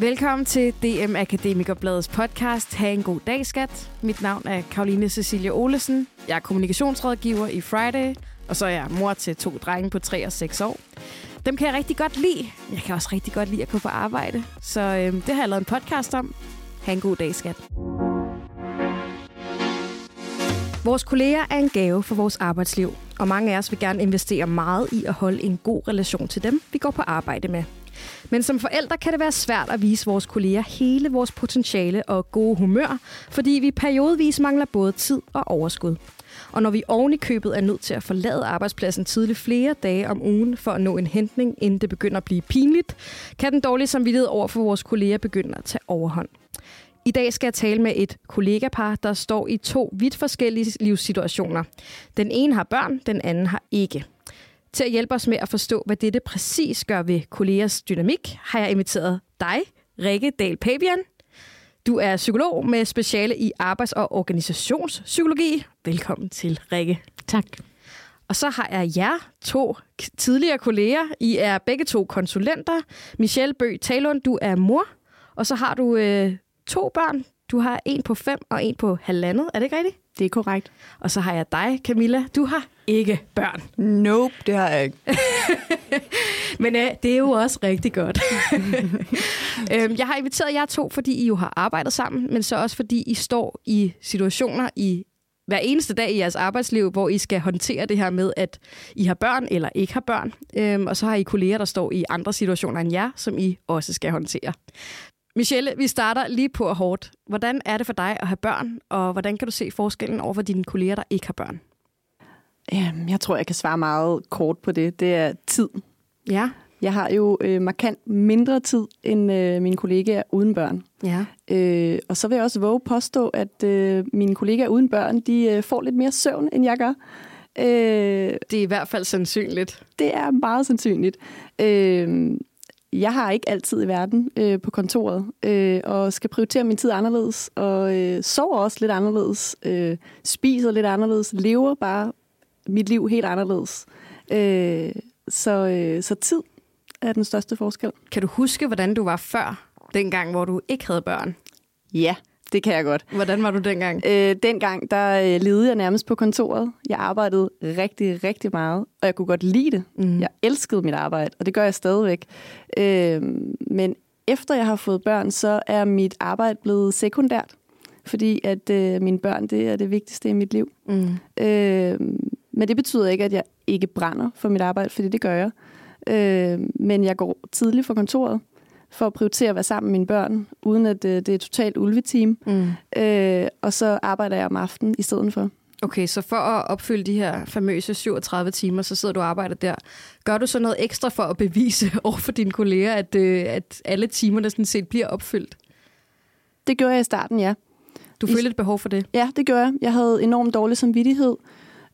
Velkommen til DM Akademikerbladets podcast Ha' en god dag, skat. Mit navn er Karoline Cecilia Olesen. Jeg er kommunikationsrådgiver i Friday, og så er jeg mor til to drenge på 3 og 6 år. Dem kan jeg rigtig godt lide. Jeg kan også rigtig godt lide at gå på arbejde. Så øh, det har jeg lavet en podcast om. Ha' en god dag, skat. Vores kolleger er en gave for vores arbejdsliv, og mange af os vil gerne investere meget i at holde en god relation til dem, vi går på arbejde med. Men som forældre kan det være svært at vise vores kolleger hele vores potentiale og gode humør, fordi vi periodvis mangler både tid og overskud. Og når vi oven i købet er nødt til at forlade arbejdspladsen tidligt flere dage om ugen for at nå en hentning, inden det begynder at blive pinligt, kan den dårlige samvittighed over for vores kolleger begynde at tage overhånd. I dag skal jeg tale med et kollegapar, der står i to vidt forskellige livssituationer. Den ene har børn, den anden har ikke. Til at hjælpe os med at forstå, hvad dette præcis gør ved kollegers dynamik, har jeg inviteret dig, Rikke Dahl Pabian. Du er psykolog med speciale i arbejds- og organisationspsykologi. Velkommen til, Rikke. Tak. Og så har jeg jer to tidligere kolleger. I er begge to konsulenter. Michelle Bøg Talund, du er mor. Og så har du øh, to børn. Du har en på fem og en på halvandet. Er det ikke rigtigt? Det er korrekt. Og så har jeg dig, Camilla. Du har ikke børn. Nope, det har jeg ikke. Men øh, det er jo også rigtig godt. øhm, jeg har inviteret jer to, fordi I jo har arbejdet sammen, men så også fordi I står i situationer i hver eneste dag i jeres arbejdsliv, hvor I skal håndtere det her med, at I har børn eller ikke har børn. Øhm, og så har I kolleger, der står i andre situationer end jer, som I også skal håndtere. Michelle, vi starter lige på hårdt. Hvordan er det for dig at have børn, og hvordan kan du se forskellen over for dine kolleger, der ikke har børn? Jamen, jeg tror, jeg kan svare meget kort på det. Det er tid. Ja. Jeg har jo øh, markant mindre tid end øh, mine kollegaer uden børn. Ja. Øh, og så vil jeg også våge påstå, at øh, mine kollegaer uden børn, de øh, får lidt mere søvn, end jeg gør. Øh, det er i hvert fald sandsynligt. Det er meget sandsynligt. Øh, jeg har ikke altid i verden øh, på kontoret, øh, og skal prioritere min tid anderledes, og øh, sover også lidt anderledes, øh, spiser lidt anderledes, lever bare mit liv helt anderledes. Øh, så, øh, så tid er den største forskel. Kan du huske, hvordan du var før, dengang, hvor du ikke havde børn? Ja, det kan jeg godt. Hvordan var du dengang? Øh, dengang, der øh, levede jeg nærmest på kontoret. Jeg arbejdede rigtig, rigtig meget, og jeg kunne godt lide det. Mm. Jeg elskede mit arbejde, og det gør jeg stadigvæk. Øh, men efter jeg har fået børn, så er mit arbejde blevet sekundært. Fordi at øh, mine børn, det er det vigtigste i mit liv. Mm. Øh, men det betyder ikke, at jeg ikke brænder for mit arbejde, fordi det gør jeg. Øh, men jeg går tidligt fra kontoret for at prioritere at være sammen med mine børn, uden at øh, det er totalt ulveteam. Mm. Øh, og så arbejder jeg om aftenen i stedet for. Okay, så for at opfylde de her famøse 37 timer, så sidder du og arbejder der. Gør du så noget ekstra for at bevise over for dine kolleger, at, øh, at alle timerne sådan set bliver opfyldt? Det gjorde jeg i starten, ja. Du følte et behov for det? Ja, det gør jeg. Jeg havde enormt dårlig samvittighed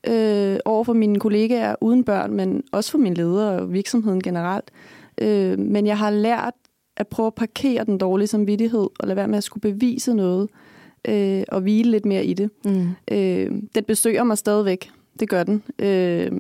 øh, over for mine kollegaer uden børn, men også for mine ledere og virksomheden generelt. Øh, men jeg har lært at prøve at parkere den dårlige samvittighed og lade være med at skulle bevise noget øh, og hvile lidt mere i det. Mm. Øh, den besøger mig stadigvæk. Det gør den. Øh,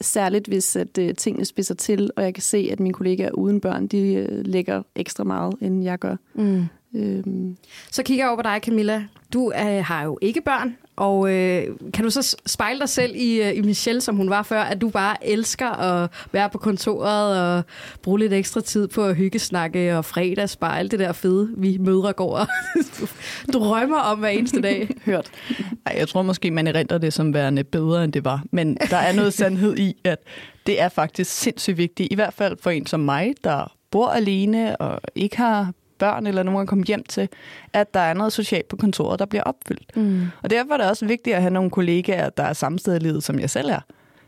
særligt hvis at øh, tingene spidser til, og jeg kan se, at mine kollegaer uden børn, de øh, lægger ekstra meget, end jeg gør. Mm. Øhm. Så kigger jeg over på dig, Camilla. Du øh, har jo ikke børn, og øh, kan du så spejle dig selv i, øh, i Michelle, som hun var før, at du bare elsker at være på kontoret og bruge lidt ekstra tid på at hyggesnakke og fredagsspejle det der fede, vi mødre går og drømmer om hver eneste dag. Hørt. Ej, jeg tror måske, man erindrer det som værende bedre, end det var. Men der er noget sandhed i, at det er faktisk sindssygt vigtigt, i hvert fald for en som mig, der bor alene og ikke har børn eller nogen at komme hjem til, at der er noget socialt på kontoret, der bliver opfyldt. Mm. Og derfor er det også vigtigt at have nogle kollegaer, der er samme sted i livet, som jeg selv er.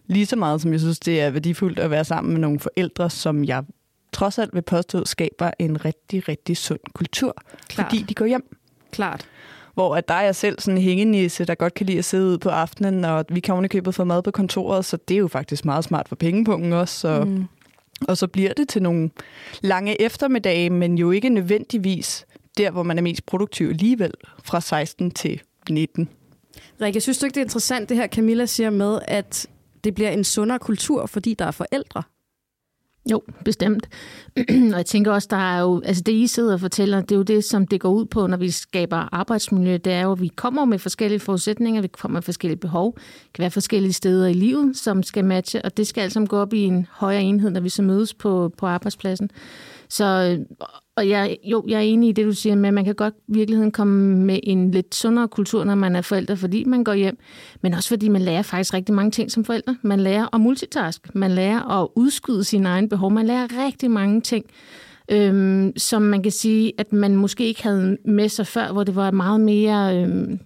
Lige så meget som jeg synes, det er værdifuldt at være sammen med nogle forældre, som jeg trods alt vil påstå skaber en rigtig, rigtig sund kultur, Klart. fordi de går hjem. Klart. Hvor at der er selv sådan en hængenisse, der godt kan lide at sidde ud på aftenen, og vi kan ovenikøbet få mad på kontoret, så det er jo faktisk meget smart for pengepungen også. Så mm. Og så bliver det til nogle lange eftermiddage, men jo ikke nødvendigvis der, hvor man er mest produktiv alligevel, fra 16 til 19. Rikke, synes du ikke, det er interessant, det her Camilla siger med, at det bliver en sundere kultur, fordi der er forældre? Jo, bestemt. og jeg tænker også, der er jo, altså det I sidder og fortæller, det er jo det, som det går ud på, når vi skaber arbejdsmiljø, det er jo, at vi kommer med forskellige forudsætninger, vi kommer med forskellige behov, det kan være forskellige steder i livet, som skal matche, og det skal altså gå op i en højere enhed, når vi så mødes på, på arbejdspladsen. Så, øh, og jeg, jo, jeg er enig i det, du siger med, at man kan godt i virkeligheden komme med en lidt sundere kultur, når man er forældre, fordi man går hjem, men også fordi man lærer faktisk rigtig mange ting som forældre. Man lærer at multitask, man lærer at udskyde sine egne behov, man lærer rigtig mange ting, øhm, som man kan sige, at man måske ikke havde med sig før, hvor det var meget mere øhm,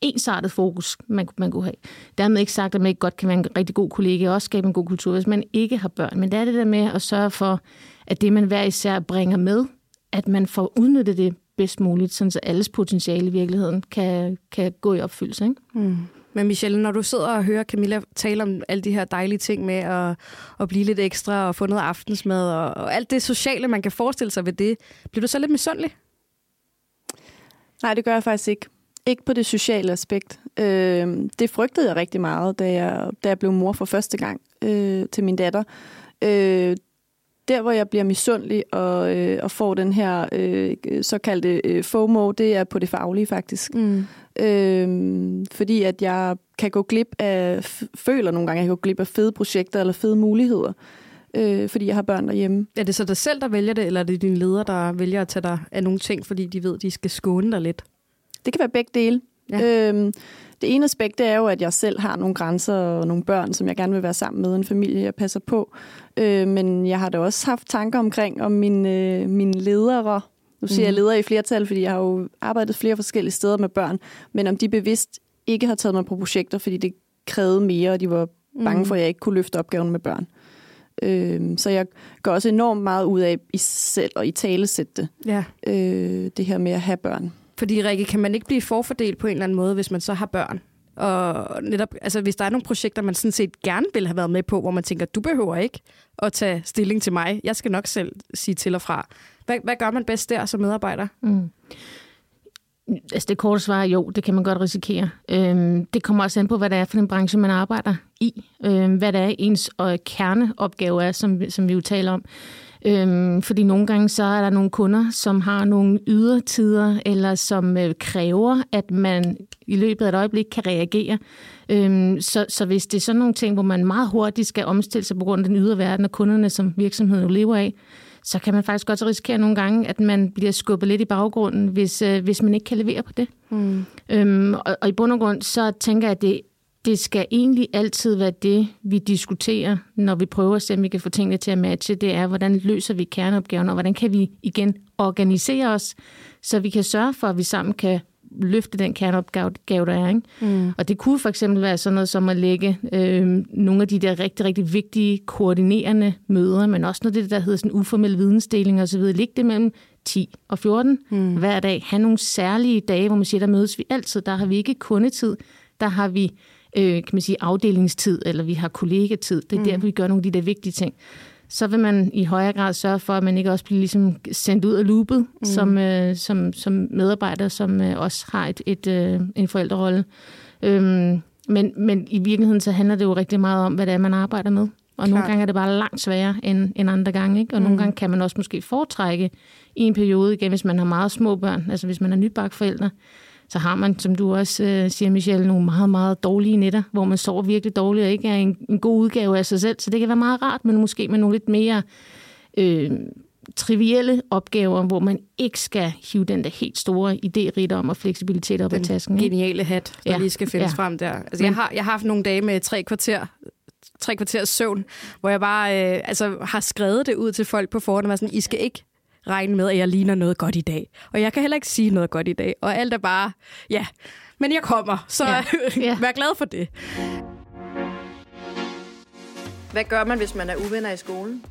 ensartet fokus, man, man kunne have. Dermed ikke sagt, at man ikke godt kan være en rigtig god kollega og også skabe en god kultur, hvis man ikke har børn. Men det er det der med at sørge for, at det, man hver især bringer med, at man får udnyttet det bedst muligt, så alles potentiale i virkeligheden kan, kan gå i opfyldelse. Ikke? Mm. Men Michelle, når du sidder og hører Camilla tale om alle de her dejlige ting med at, at blive lidt ekstra og få noget aftensmad og, og alt det sociale, man kan forestille sig ved det, bliver du så lidt misundelig? Nej, det gør jeg faktisk ikke. Ikke på det sociale aspekt. Øh, det frygtede jeg rigtig meget, da jeg, da jeg blev mor for første gang øh, til min datter. Øh, der, hvor jeg bliver misundelig og, øh, og får den her øh, såkaldte øh, FOMO, det er på det faglige faktisk. Mm. Øh, fordi at jeg kan gå glip af, føler nogle gange, at jeg kan gå glip af fede projekter eller fede muligheder, øh, fordi jeg har børn derhjemme. Er det så dig selv, der vælger det, eller er det dine ledere, der vælger at tage dig af nogle ting, fordi de ved, de skal skåne dig lidt? Det kan være begge dele. Ja. Øhm, det ene aspekt det er jo, at jeg selv har nogle grænser og nogle børn, som jeg gerne vil være sammen med, en familie, jeg passer på. Øh, men jeg har da også haft tanker omkring, om mine, øh, mine ledere, nu siger mm. jeg mhm. ledere i flertal, fordi jeg har jo arbejdet flere forskellige steder med børn, men om de bevidst ikke har taget mig på projekter, fordi det krævede mere, og de var bange mhm. for, at jeg ikke kunne løfte opgaven med børn. Øh, så jeg går også enormt meget ud af i selv og i talesætte det. Ja. Øh, det her med at have børn. Fordi, Rikke, kan man ikke blive forfordelt på en eller anden måde, hvis man så har børn? Og netop, altså, hvis der er nogle projekter, man sådan set gerne vil have været med på, hvor man tænker, du behøver ikke at tage stilling til mig. Jeg skal nok selv sige til og fra. Hvad, hvad gør man bedst der som medarbejder? Mm. Altså det korte svar er jo, det kan man godt risikere. Øhm, det kommer også an på, hvad det er for en branche, man arbejder i. Øhm, hvad det er ens øh, kerneopgave er, som, som vi jo taler om. Øhm, fordi nogle gange så er der nogle kunder, som har nogle ydertider, eller som øh, kræver, at man i løbet af et øjeblik kan reagere. Øhm, så, så hvis det er sådan nogle ting, hvor man meget hurtigt skal omstille sig på grund af den ydre verden og kunderne, som virksomheden lever af, så kan man faktisk godt risikere nogle gange, at man bliver skubbet lidt i baggrunden, hvis, øh, hvis man ikke kan levere på det. Mm. Øhm, og, og i bund og grund, så tænker jeg, at det det skal egentlig altid være det, vi diskuterer, når vi prøver at se, om vi kan få tingene til at matche. Det er, hvordan løser vi kerneopgaven, og hvordan kan vi igen organisere os, så vi kan sørge for, at vi sammen kan løfte den kerneopgave, der er. Ikke? Mm. Og det kunne for eksempel være sådan noget som at lægge øh, nogle af de der rigtig, rigtig vigtige koordinerende møder, men også noget af det, der hedder sådan uformel vidensdeling osv. Lægge det mellem 10 og 14 mm. hver dag. Ha' nogle særlige dage, hvor man siger, der mødes vi altid. Der har vi ikke kundetid. Der har vi øh, kan man sige, afdelingstid, eller vi har kollegatid. Det er mm. der, vi gør nogle af de der vigtige ting. Så vil man i højere grad sørge for, at man ikke også bliver ligesom sendt ud af loopet mm. som, øh, som, som medarbejder, som øh, også har et, et, øh, en forældrerolle. Øhm, men, men i virkeligheden så handler det jo rigtig meget om, hvad det er, man arbejder med. Og Klart. nogle gange er det bare langt sværere end, end andre gange. Ikke? Og mm. nogle gange kan man også måske foretrække i en periode, igen hvis man har meget små børn, altså hvis man er nybagt forældre, så har man, som du også øh, siger, Michelle, nogle meget, meget dårlige nætter, hvor man sover virkelig dårligt og ikke er en, en god udgave af sig selv. Så det kan være meget rart, men måske med nogle lidt mere øh, trivielle opgaver, hvor man ikke skal hive den der helt store idérigdom og fleksibilitet op den af tasken. Den geniale hat, der ja. lige skal findes ja. frem der. Altså, jeg, har, jeg har haft nogle dage med tre kvarter tre kvarters søvn, hvor jeg bare øh, altså, har skrevet det ud til folk på forhånd, og sådan, I skal ikke regne med, at jeg ligner noget godt i dag. Og jeg kan heller ikke sige noget godt i dag. Og alt er bare, ja, men jeg kommer, så ja. ja. vær glad for det. Hvad gør man, hvis man er uvenner i skolen?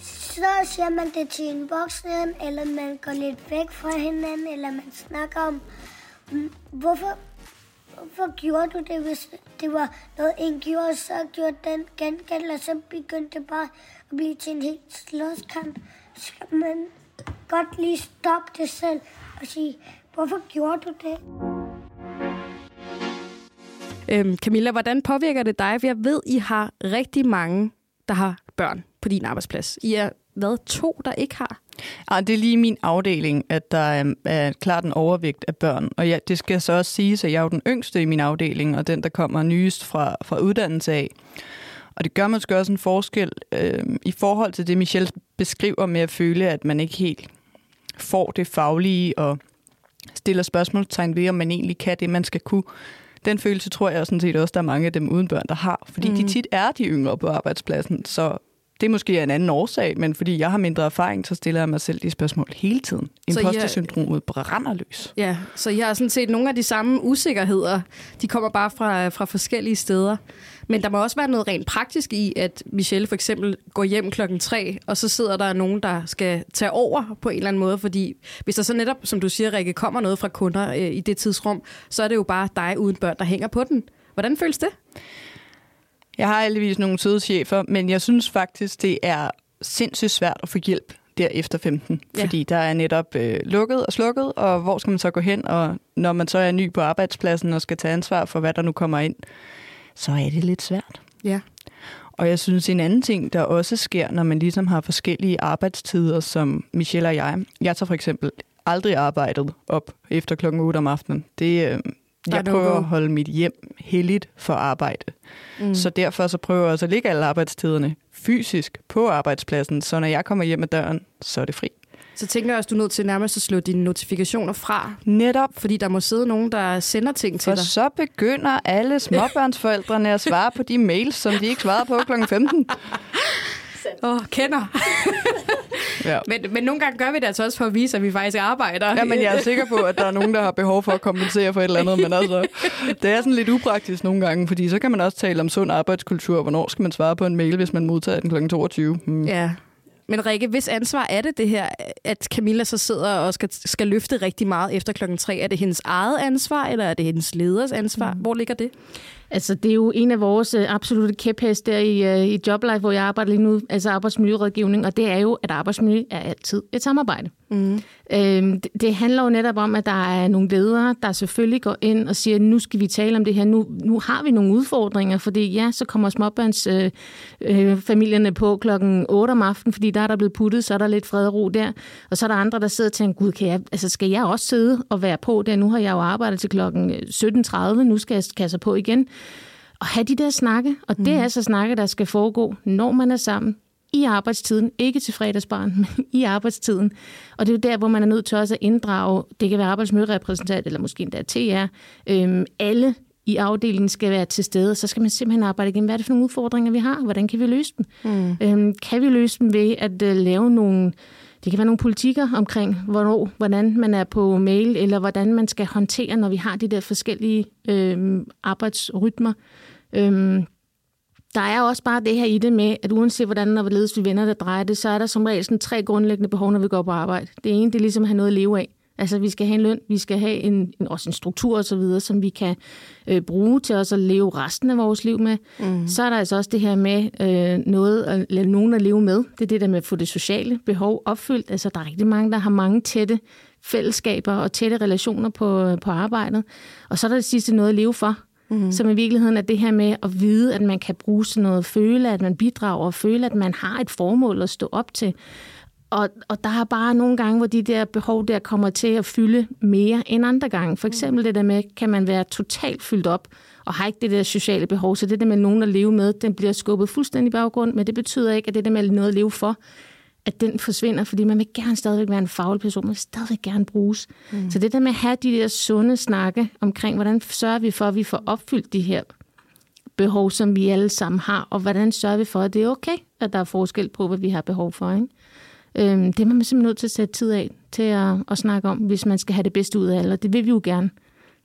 Så siger man det til en voksen, eller man går lidt væk fra hinanden, eller man snakker om, mm, hvorfor, hvorfor gjorde du det, hvis det var noget, en gjorde, så gjorde den gengæld, og så begyndte det bare at blive til en helt slåskamp skal man godt lige stoppe det selv og sige, hvorfor gjorde du det? Øhm, Camilla, hvordan påvirker det dig? For jeg ved, I har rigtig mange, der har børn på din arbejdsplads. I er hvad, to, der ikke har? Ah, det er lige min afdeling, at der er, er klart en overvægt af børn. Og ja, det skal så også sige, at jeg er jo den yngste i min afdeling, og den, der kommer nyest fra, fra uddannelse af. Og det gør måske også en forskel øh, i forhold til det, Michelle beskriver med at føle, at man ikke helt får det faglige og stiller spørgsmålstegn ved, om man egentlig kan det, man skal kunne. Den følelse tror jeg sådan set også, der er mange af dem uden børn, der har. Fordi mm. de tit er de yngre på arbejdspladsen, så det er måske en anden årsag, men fordi jeg har mindre erfaring, så stiller jeg mig selv de spørgsmål hele tiden. Impostersyndromet brænder løs. Ja, så jeg har sådan set nogle af de samme usikkerheder. De kommer bare fra, fra forskellige steder. Men der må også være noget rent praktisk i, at Michelle for eksempel går hjem klokken tre, og så sidder der nogen, der skal tage over på en eller anden måde, fordi hvis der så netop, som du siger, Rikke, kommer noget fra kunder øh, i det tidsrum, så er det jo bare dig uden børn, der hænger på den. Hvordan føles det? Jeg har alligevis nogle søde chefer, men jeg synes faktisk, det er sindssygt svært at få hjælp der efter 15. Ja. Fordi der er netop øh, lukket og slukket, og hvor skal man så gå hen? Og når man så er ny på arbejdspladsen og skal tage ansvar for, hvad der nu kommer ind, så er det lidt svært. Ja. Og jeg synes, en anden ting, der også sker, når man ligesom har forskellige arbejdstider, som Michelle og jeg. Jeg tager for eksempel aldrig arbejdet op efter klokken 8 om aftenen. Det, øh, jeg prøver at holde mit hjem heldigt for arbejde. Mm. Så derfor så prøver jeg også at lægge alle arbejdstiderne fysisk på arbejdspladsen, så når jeg kommer hjem ad døren, så er det fri. Så tænker jeg også, du er nødt til nærmest at slå dine notifikationer fra. Netop. Fordi der må sidde nogen, der sender ting til For dig. så begynder alle småbørnsforældrene at svare på de mails, som de ikke svarede på kl. 15. Åh, oh, kender. ja. men, men nogle gange gør vi det altså også for at vise, at vi faktisk arbejder. Ja, men jeg er sikker på, at der er nogen, der har behov for at kompensere for et eller andet. Men altså, det er sådan lidt upraktisk nogle gange, fordi så kan man også tale om sund arbejdskultur. Hvornår skal man svare på en mail, hvis man modtager den kl. 22? Hmm. Ja, men Rikke, hvis ansvar er det det her, at Camilla så sidder og skal, skal løfte rigtig meget efter klokken tre? Er det hendes eget ansvar, eller er det hendes leders ansvar? Mm. Hvor ligger det? Altså, det er jo en af vores øh, absolute kæpheste der i, uh, i JobLife, hvor jeg arbejder lige nu, altså arbejdsmiljørådgivning, og det er jo, at arbejdsmiljø er altid et samarbejde. Mm. Øhm, det, det handler jo netop om, at der er nogle ledere, der selvfølgelig går ind og siger, nu skal vi tale om det her, nu, nu har vi nogle udfordringer, fordi ja, så kommer småbørnsfamilierne øh, øh, på klokken 8 om aftenen, fordi der er der blevet puttet, så er der lidt fred og ro der, og så er der andre, der sidder og tænker, gud, kan jeg, altså, skal jeg også sidde og være på der? Nu har jeg jo arbejdet til klokken 17.30, nu skal jeg kasse på igen og have de der snakke. Og det er altså snakke, der skal foregå, når man er sammen i arbejdstiden. Ikke til fredagsbarn, men i arbejdstiden. Og det er jo der, hvor man er nødt til også at inddrage, det kan være arbejdsmiljørepræsentant, eller måske endda TR, øhm, alle i afdelingen skal være til stede, så skal man simpelthen arbejde igennem, hvad er det for nogle udfordringer, vi har? Hvordan kan vi løse dem? Mm. Øhm, kan vi løse dem ved at uh, lave nogle, det kan være nogle politikker omkring, hvornår, hvordan man er på mail, eller hvordan man skal håndtere, når vi har de der forskellige øh, arbejdsrytmer. Øh, der er også bare det her i det med, at uanset hvordan og hvorledes vi vender det drejer det, så er der som regel sådan tre grundlæggende behov, når vi går på arbejde. Det ene, det er ligesom at have noget at leve af. Altså, vi skal have en løn, vi skal have en, en, også en struktur og så videre, som vi kan øh, bruge til også at leve resten af vores liv med. Mm. Så er der altså også det her med øh, noget at lade nogen at leve med. Det er det der med at få det sociale behov opfyldt. Altså, der er rigtig mange, der har mange tætte fællesskaber og tætte relationer på, på arbejdet. Og så er der det sidste noget at leve for. Mm-hmm. Som i virkeligheden er det her med at vide, at man kan bruge sådan noget, føle, at man bidrager, og føle, at man har et formål at stå op til. Og, og der er bare nogle gange, hvor de der behov der kommer til at fylde mere end andre gange. For eksempel det der med, kan man være totalt fyldt op, og har ikke det der sociale behov. Så det der med nogen at leve med, den bliver skubbet fuldstændig i baggrund, men det betyder ikke, at det der med noget at leve for, at den forsvinder, fordi man vil gerne stadigvæk være en faglig person, man vil stadigvæk gerne bruges. Mm. Så det der med at have de der sunde snakke omkring, hvordan sørger vi for, at vi får opfyldt de her behov, som vi alle sammen har, og hvordan sørger vi for, at det er okay, at der er forskel på, hvad vi har behov for. Ikke? Øhm, det er man simpelthen nødt til at sætte tid af til at, at snakke om, hvis man skal have det bedste ud af alle, og det vil vi jo gerne.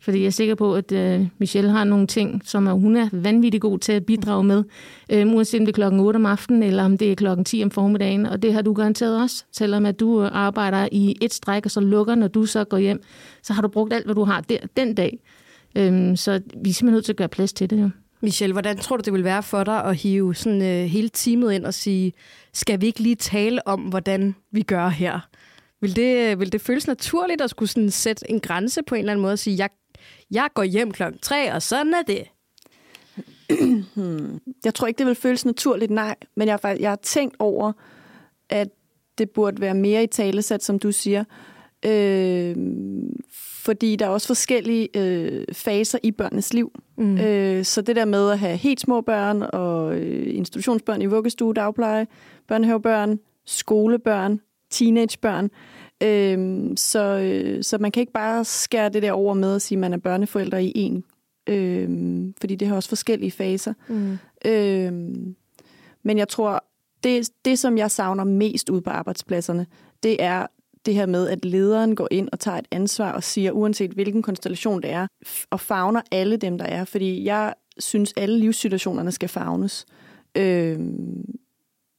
Fordi jeg er sikker på, at øh, Michelle har nogle ting, som er, hun er vanvittigt god til at bidrage med. Øh, uanset om det er klokken 8 om aftenen, eller om det er klokken 10 om formiddagen. Og det har du garanteret også. Selvom at du øh, arbejder i et stræk, og så lukker, når du så går hjem, så har du brugt alt, hvad du har der, den dag. Øh, så vi er simpelthen nødt til at gøre plads til det. Jo. Michelle, hvordan tror du, det vil være for dig at hive sådan, øh, hele teamet ind og sige, skal vi ikke lige tale om, hvordan vi gør her? Vil det, øh, vil det føles naturligt at skulle sådan sætte en grænse på en eller anden måde og sige, jeg jeg går hjem klokken tre, og sådan er det. Hmm. Jeg tror ikke, det vil føles naturligt, nej. Men jeg har, jeg har tænkt over, at det burde være mere i talesat, som du siger. Øh, fordi der er også forskellige øh, faser i børnenes liv. Mm. Øh, så det der med at have helt små børn og øh, institutionsbørn i vuggestue, dagpleje, børnehavebørn, skolebørn, teenagebørn, øh, så, øh, så man kan ikke bare skære det der over med at sige, at man er børneforældre i en. Øh, fordi det har også forskellige faser. Mm. Øh, men jeg tror, det, det som jeg savner mest ud på arbejdspladserne, det er det her med, at lederen går ind og tager et ansvar og siger, uanset hvilken konstellation det er, og favner alle dem, der er. Fordi jeg synes, alle livssituationerne skal favnes. Øh,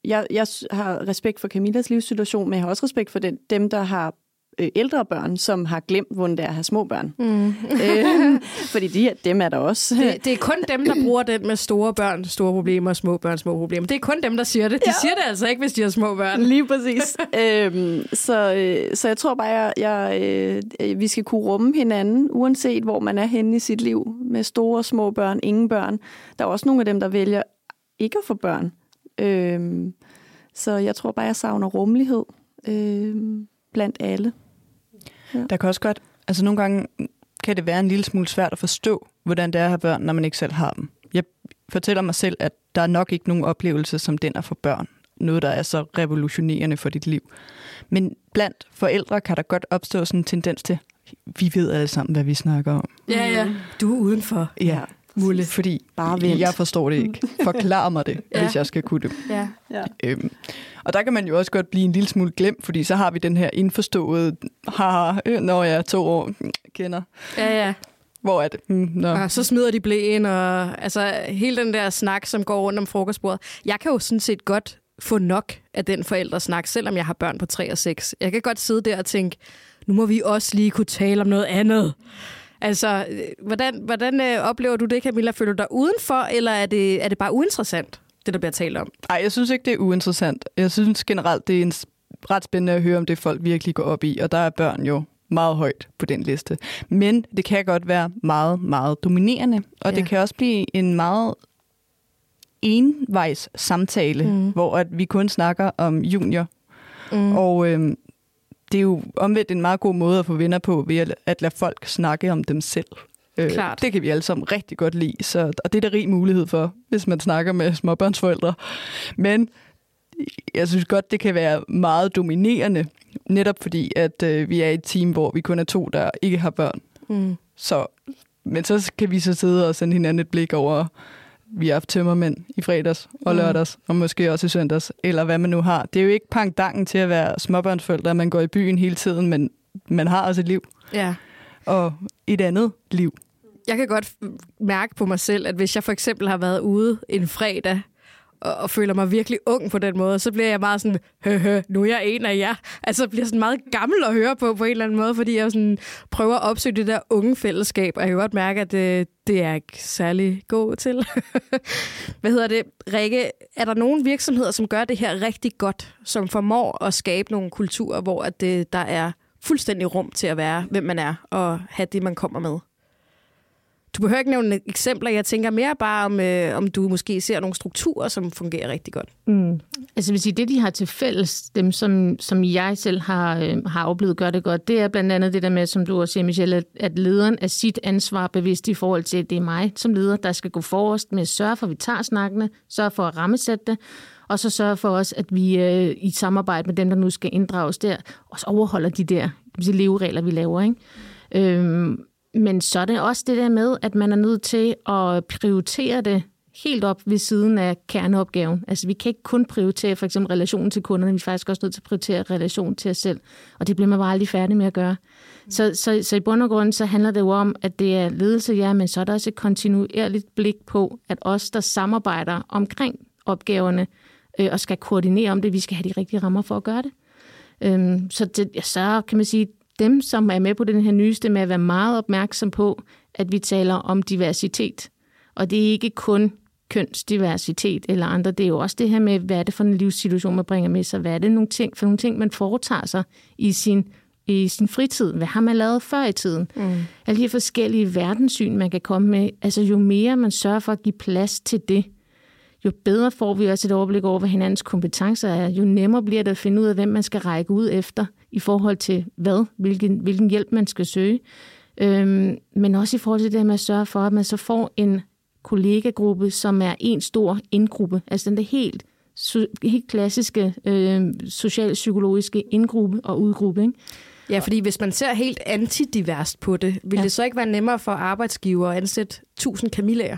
jeg, jeg har respekt for Camillas livssituation, men jeg har også respekt for den, dem, der har øh, ældre børn, som har glemt, hvordan det er at have små børn. Mm. øh, fordi de, dem er der også. Det, det er kun dem, der bruger den med store børn, store problemer, små børn, små problemer. Det er kun dem, der siger det. De ja. siger det altså ikke, hvis de har små børn. Lige præcis. øhm, så, øh, så jeg tror bare, jeg, jeg, øh, vi skal kunne rumme hinanden, uanset hvor man er henne i sit liv, med store og små børn, ingen børn. Der er også nogle af dem, der vælger ikke at få børn. Øhm, så jeg tror bare, jeg savner rummelighed øhm, blandt alle. Ja. Der kan også godt, altså nogle gange kan det være en lille smule svært at forstå, hvordan det er at have børn, når man ikke selv har dem. Jeg fortæller mig selv, at der er nok ikke nogen oplevelse som den at få børn. Noget, der er så revolutionerende for dit liv. Men blandt forældre kan der godt opstå sådan en tendens til, vi ved alle sammen, hvad vi snakker om. Ja, ja. Du er udenfor. Ja, Mulle. Fordi Bare vent. jeg forstår det ikke. Forklar mig det, ja. hvis jeg skal kunne det. Ja. Ja. Øhm, og der kan man jo også godt blive en lille smule glemt, fordi så har vi den her indforståede, haha, øh, når jeg er to år kender. Ja, ja. Hvor er det? Mm, no. og så smider de blæen, og altså hele den der snak, som går rundt om frokostbordet. Jeg kan jo sådan set godt få nok af den forældresnak, selvom jeg har børn på 3 og 6. Jeg kan godt sidde der og tænke, nu må vi også lige kunne tale om noget andet. Altså, hvordan, hvordan øh, oplever du det, Camilla? Føler du dig udenfor, eller er det, er det bare uinteressant, det der bliver talt om? Nej, jeg synes ikke, det er uinteressant. Jeg synes generelt, det er en ret spændende at høre, om det folk virkelig går op i, og der er børn jo meget højt på den liste. Men det kan godt være meget, meget dominerende, og ja. det kan også blive en meget envejs samtale, mm. hvor at vi kun snakker om junior. Mm. Og øhm, det er jo omvendt en meget god måde at få venner på, ved at, at lade folk snakke om dem selv. Øh, Klart. Det kan vi alle sammen rigtig godt lide, så, og det er der rig mulighed for, hvis man snakker med småbørnsforældre. Men jeg synes godt, det kan være meget dominerende, netop fordi, at øh, vi er et team, hvor vi kun er to, der ikke har børn. Mm. Så, men så kan vi så sidde og sende hinanden et blik over, vi har haft tømmermænd i fredags og mm. lørdags, mm. og måske også i søndags, eller hvad man nu har. Det er jo ikke pangdangen til at være småbørnsforældre, at man går i byen hele tiden, men man har også et liv. Ja. Og et andet liv. Jeg kan godt mærke på mig selv, at hvis jeg for eksempel har været ude en fredag, og, og føler mig virkelig ung på den måde, så bliver jeg meget sådan, hø, hø, nu er jeg en af jer. Altså bliver sådan meget gammel at høre på på en eller anden måde, fordi jeg sådan prøver at opsøge det der unge fællesskab, og jeg kan godt mærke, at det, det er ikke særlig god til. Hvad hedder det? Rikke, er der nogle virksomheder, som gør det her rigtig godt, som formår at skabe nogle kulturer, hvor at det, der er fuldstændig rum til at være, hvem man er, og have det, man kommer med? Du behøver ikke nævne eksempler. Jeg tænker mere bare, om, øh, om du måske ser nogle strukturer, som fungerer rigtig godt. Mm. Altså vil sige, det de har til fælles, dem som, som jeg selv har, øh, har oplevet gør det godt, det er blandt andet det der med, som du også siger, Michelle, at, at lederen er sit ansvar bevidst i forhold til, at det er mig som leder, der skal gå forrest med at sørge for, at vi tager snakkene, sørge for at rammesætte det, og så sørge for os, at vi øh, i samarbejde med dem, der nu skal inddrages der, også overholder de der de leveregler, vi laver. Ikke? Øhm, men så er det også det der med, at man er nødt til at prioritere det helt op ved siden af kerneopgaven. Altså vi kan ikke kun prioritere for eksempel relationen til kunderne, vi er faktisk også nødt til at prioritere relationen til os selv. Og det bliver man bare aldrig færdig med at gøre. Mm. Så, så, så i bund og grund så handler det jo om, at det er ledelse, ja, men så er der også et kontinuerligt blik på, at os, der samarbejder omkring opgaverne øh, og skal koordinere om det, vi skal have de rigtige rammer for at gøre det. Øhm, så, det, så kan man sige, dem, som er med på den her nyeste, med at være meget opmærksom på, at vi taler om diversitet. Og det er ikke kun kønsdiversitet eller andre. Det er jo også det her med, hvad er det for en livssituation, man bringer med sig? Hvad er det nogle ting, for nogle ting, man foretager sig i sin i sin fritid? Hvad har man lavet før i tiden? Mm. Alle de her forskellige verdenssyn, man kan komme med. Altså jo mere man sørger for at give plads til det, jo bedre får vi også et overblik over, hvad hinandens kompetencer er. Jo nemmere bliver det at finde ud af, hvem man skal række ud efter i forhold til hvad, hvilken, hvilken hjælp man skal søge. Øhm, men også i forhold til det med at sørge for, at man så får en kollegagruppe, som er en stor indgruppe. Altså den der helt, helt klassiske øh, socialpsykologiske indgruppe og udgruppe. Ikke? Ja, fordi hvis man ser helt antidiverst på det, vil ja. det så ikke være nemmere for arbejdsgiver at ansætte 1000 kamillager?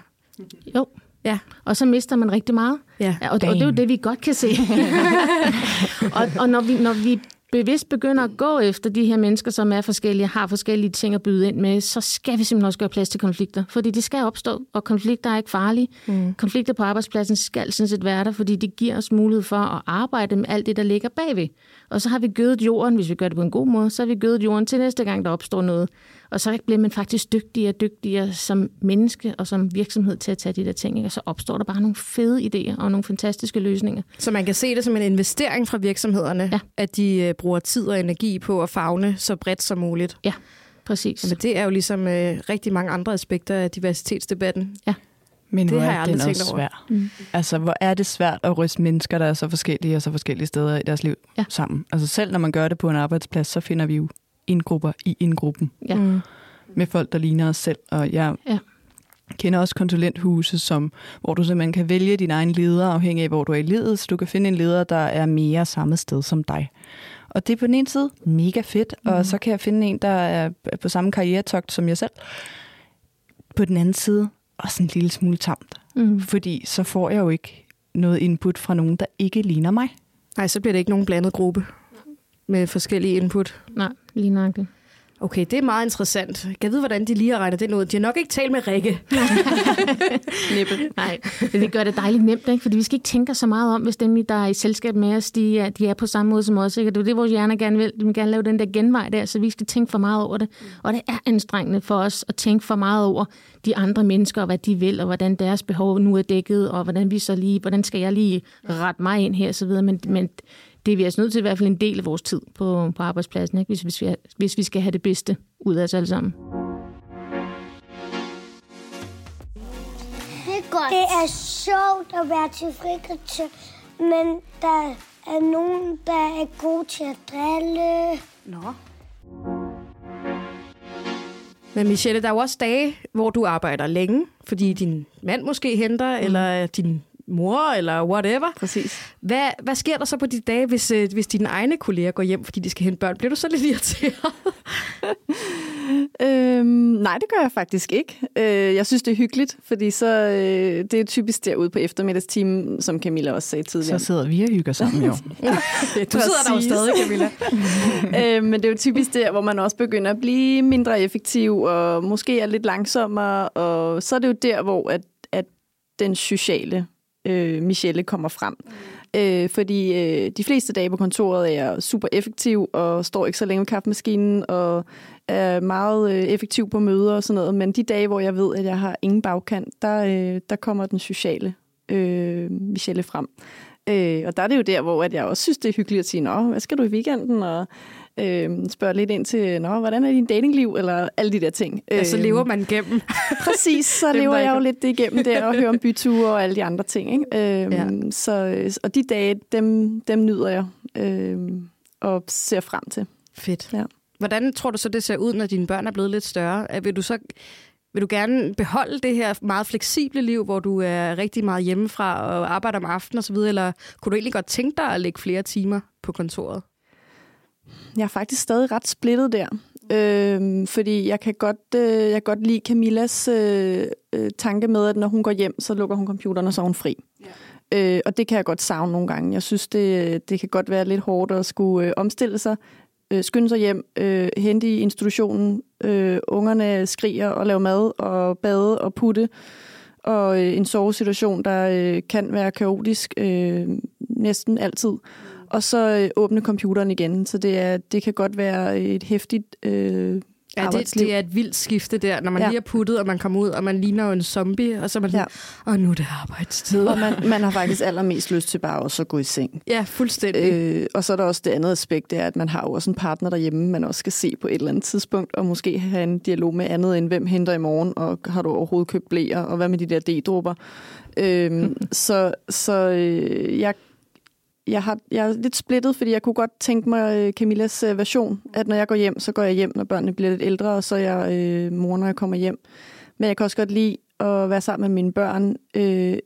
Jo. Ja. Og så mister man rigtig meget. Ja. Og, og det er jo det, vi godt kan se. og, og når vi, når vi bevidst begynder at gå efter de her mennesker, som er forskellige, har forskellige ting at byde ind med, så skal vi simpelthen også gøre plads til konflikter. Fordi det skal opstå, og konflikter er ikke farlige. Mm. Konflikter på arbejdspladsen skal sådan set være der, fordi det giver os mulighed for at arbejde med alt det, der ligger bagved. Og så har vi gødet jorden, hvis vi gør det på en god måde, så har vi gødet jorden til næste gang, der opstår noget. Og så bliver man faktisk dygtigere og dygtigere som menneske og som virksomhed til at tage de der ting. Og så opstår der bare nogle fede idéer og nogle fantastiske løsninger. Så man kan se det som en investering fra virksomhederne, ja. at de øh, bruger tid og energi på at fagne så bredt som muligt. Ja, præcis. Men det er jo ligesom øh, rigtig mange andre aspekter af diversitetsdebatten. Ja. Men det har jeg aldrig tænkt over. Svær. Mm. Altså, hvor er det svært at ryste mennesker, der er så forskellige og så forskellige steder i deres liv ja. sammen. Altså selv når man gør det på en arbejdsplads, så finder vi jo indgrupper i indgruppen. Ja. Mm. Med folk, der ligner os selv. Og jeg ja. kender også konsulenthuse, som, hvor du simpelthen kan vælge din egen leder, afhængig af, hvor du er i livet. Så du kan finde en leder, der er mere samme sted som dig. Og det er på den ene side mega fedt, mm. og så kan jeg finde en, der er på samme karrieretogt som jeg selv. På den anden side også en lille smule tamt. Mm. Fordi så får jeg jo ikke noget input fra nogen, der ikke ligner mig. Nej, så bliver det ikke nogen blandet gruppe med forskellige input. Nej, lige nok det. Okay, det er meget interessant. Jeg vide, hvordan de lige har regnet det ud. De har nok ikke talt med Rikke. Næppe. Nej, men det gør det dejligt nemt, ikke? fordi vi skal ikke tænke så meget om, hvis dem, der er i selskab med os, de er, de er på samme måde som os. Ikke? det er det, vores hjerner gerne vil. De vil gerne lave den der genvej der, så vi skal tænke for meget over det. Og det er anstrengende for os at tænke for meget over de andre mennesker, og hvad de vil, og hvordan deres behov nu er dækket, og hvordan vi så lige, hvordan skal jeg lige rette mig ind her, og så videre. Men, men det er vi altså nødt til i hvert fald en del af vores tid på, på arbejdspladsen, ikke? Hvis, hvis, vi, hvis vi skal have det bedste ud af os alle sammen. Det er godt. Det er sjovt at være til frikvarter, men der er nogen, der er gode til at drille. Nå. Men Michelle, der er jo også dage, hvor du arbejder længe, fordi din mand måske henter, mm. eller din mor, eller whatever. Præcis. Hvad, hvad sker der så på de dage, hvis, øh, hvis dine egne kolleger går hjem, fordi de skal hente børn? Bliver du så lidt irriteret? øhm, nej, det gør jeg faktisk ikke. Øh, jeg synes, det er hyggeligt, fordi så, øh, det er typisk derude på eftermiddagstimen, som Camilla også sagde tidligere. Så sidder vi og hygger sammen, jo. ja, du sidder der jo stadig, Camilla. øh, men det er jo typisk der, hvor man også begynder at blive mindre effektiv, og måske er lidt langsommere, og så er det jo der, hvor at, at den sociale øh, Michelle kommer frem. Mm. Øh, fordi øh, de fleste dage på kontoret er super effektiv og står ikke så længe ved kaffemaskinen og er meget øh, effektiv på møder og sådan noget. Men de dage, hvor jeg ved, at jeg har ingen bagkant, der, øh, der kommer den sociale øh, Michelle frem. Øh, og der er det jo der, hvor at jeg også synes, det er hyggeligt at sige, Nå, hvad skal du i weekenden? Og øh, spørge lidt ind til, Nå, hvordan er din datingliv? Eller alle de der ting. Ja, så lever man igennem. Præcis, så lever jeg jo lidt det igennem der, og hører om byture og alle de andre ting. Ikke? Øh, ja. så, og de dage, dem, dem nyder jeg øh, og ser frem til. Fedt. Ja. Hvordan tror du så, det ser ud, når dine børn er blevet lidt større? Vil du så vil du gerne beholde det her meget fleksible liv, hvor du er rigtig meget hjemmefra og arbejder om aftenen osv., eller kunne du egentlig godt tænke dig at lægge flere timer på kontoret? Jeg er faktisk stadig ret splittet der. Øh, fordi jeg kan godt, øh, jeg kan godt lide Camillas øh, øh, tanke med, at når hun går hjem, så lukker hun computeren, og så er hun fri. Ja. Øh, og det kan jeg godt savne nogle gange. Jeg synes, det, det kan godt være lidt hårdt at skulle øh, omstille sig, øh, skynde sig hjem, øh, hente i institutionen, øh, ungerne skriger og laver mad og bade og putte, og øh, en sovesituation, der øh, kan være kaotisk øh, næsten altid. Mm og så øh, åbne computeren igen. Så det, er, det kan godt være et hæftigt øh, Ja, det, det er et vildt skifte der, når man Ja. lige er puttet, og man kommer ud, og man ligner jo en zombie, og så er man sådan, og nu er det arbejdstid. Og man, man har faktisk allermest lyst til bare også at gå i seng. Ja, fuldstændig. Øh, og så er der også det andet aspekt, det er, at man har jo også en partner derhjemme, man også skal se på et eller andet tidspunkt, og måske have en dialog med andet end, hvem henter i morgen, og har du overhovedet købt blæer, og hvad med de der D-dråber? Øhm, så så øh, jeg, jeg, har, jeg er lidt splittet, fordi jeg kunne godt tænke mig øh, Camillas øh, version, at når jeg går hjem, så går jeg hjem, når børnene bliver lidt ældre, og så er jeg øh, mor, når jeg kommer hjem. Men jeg kan også godt lide at være sammen med mine børn øh,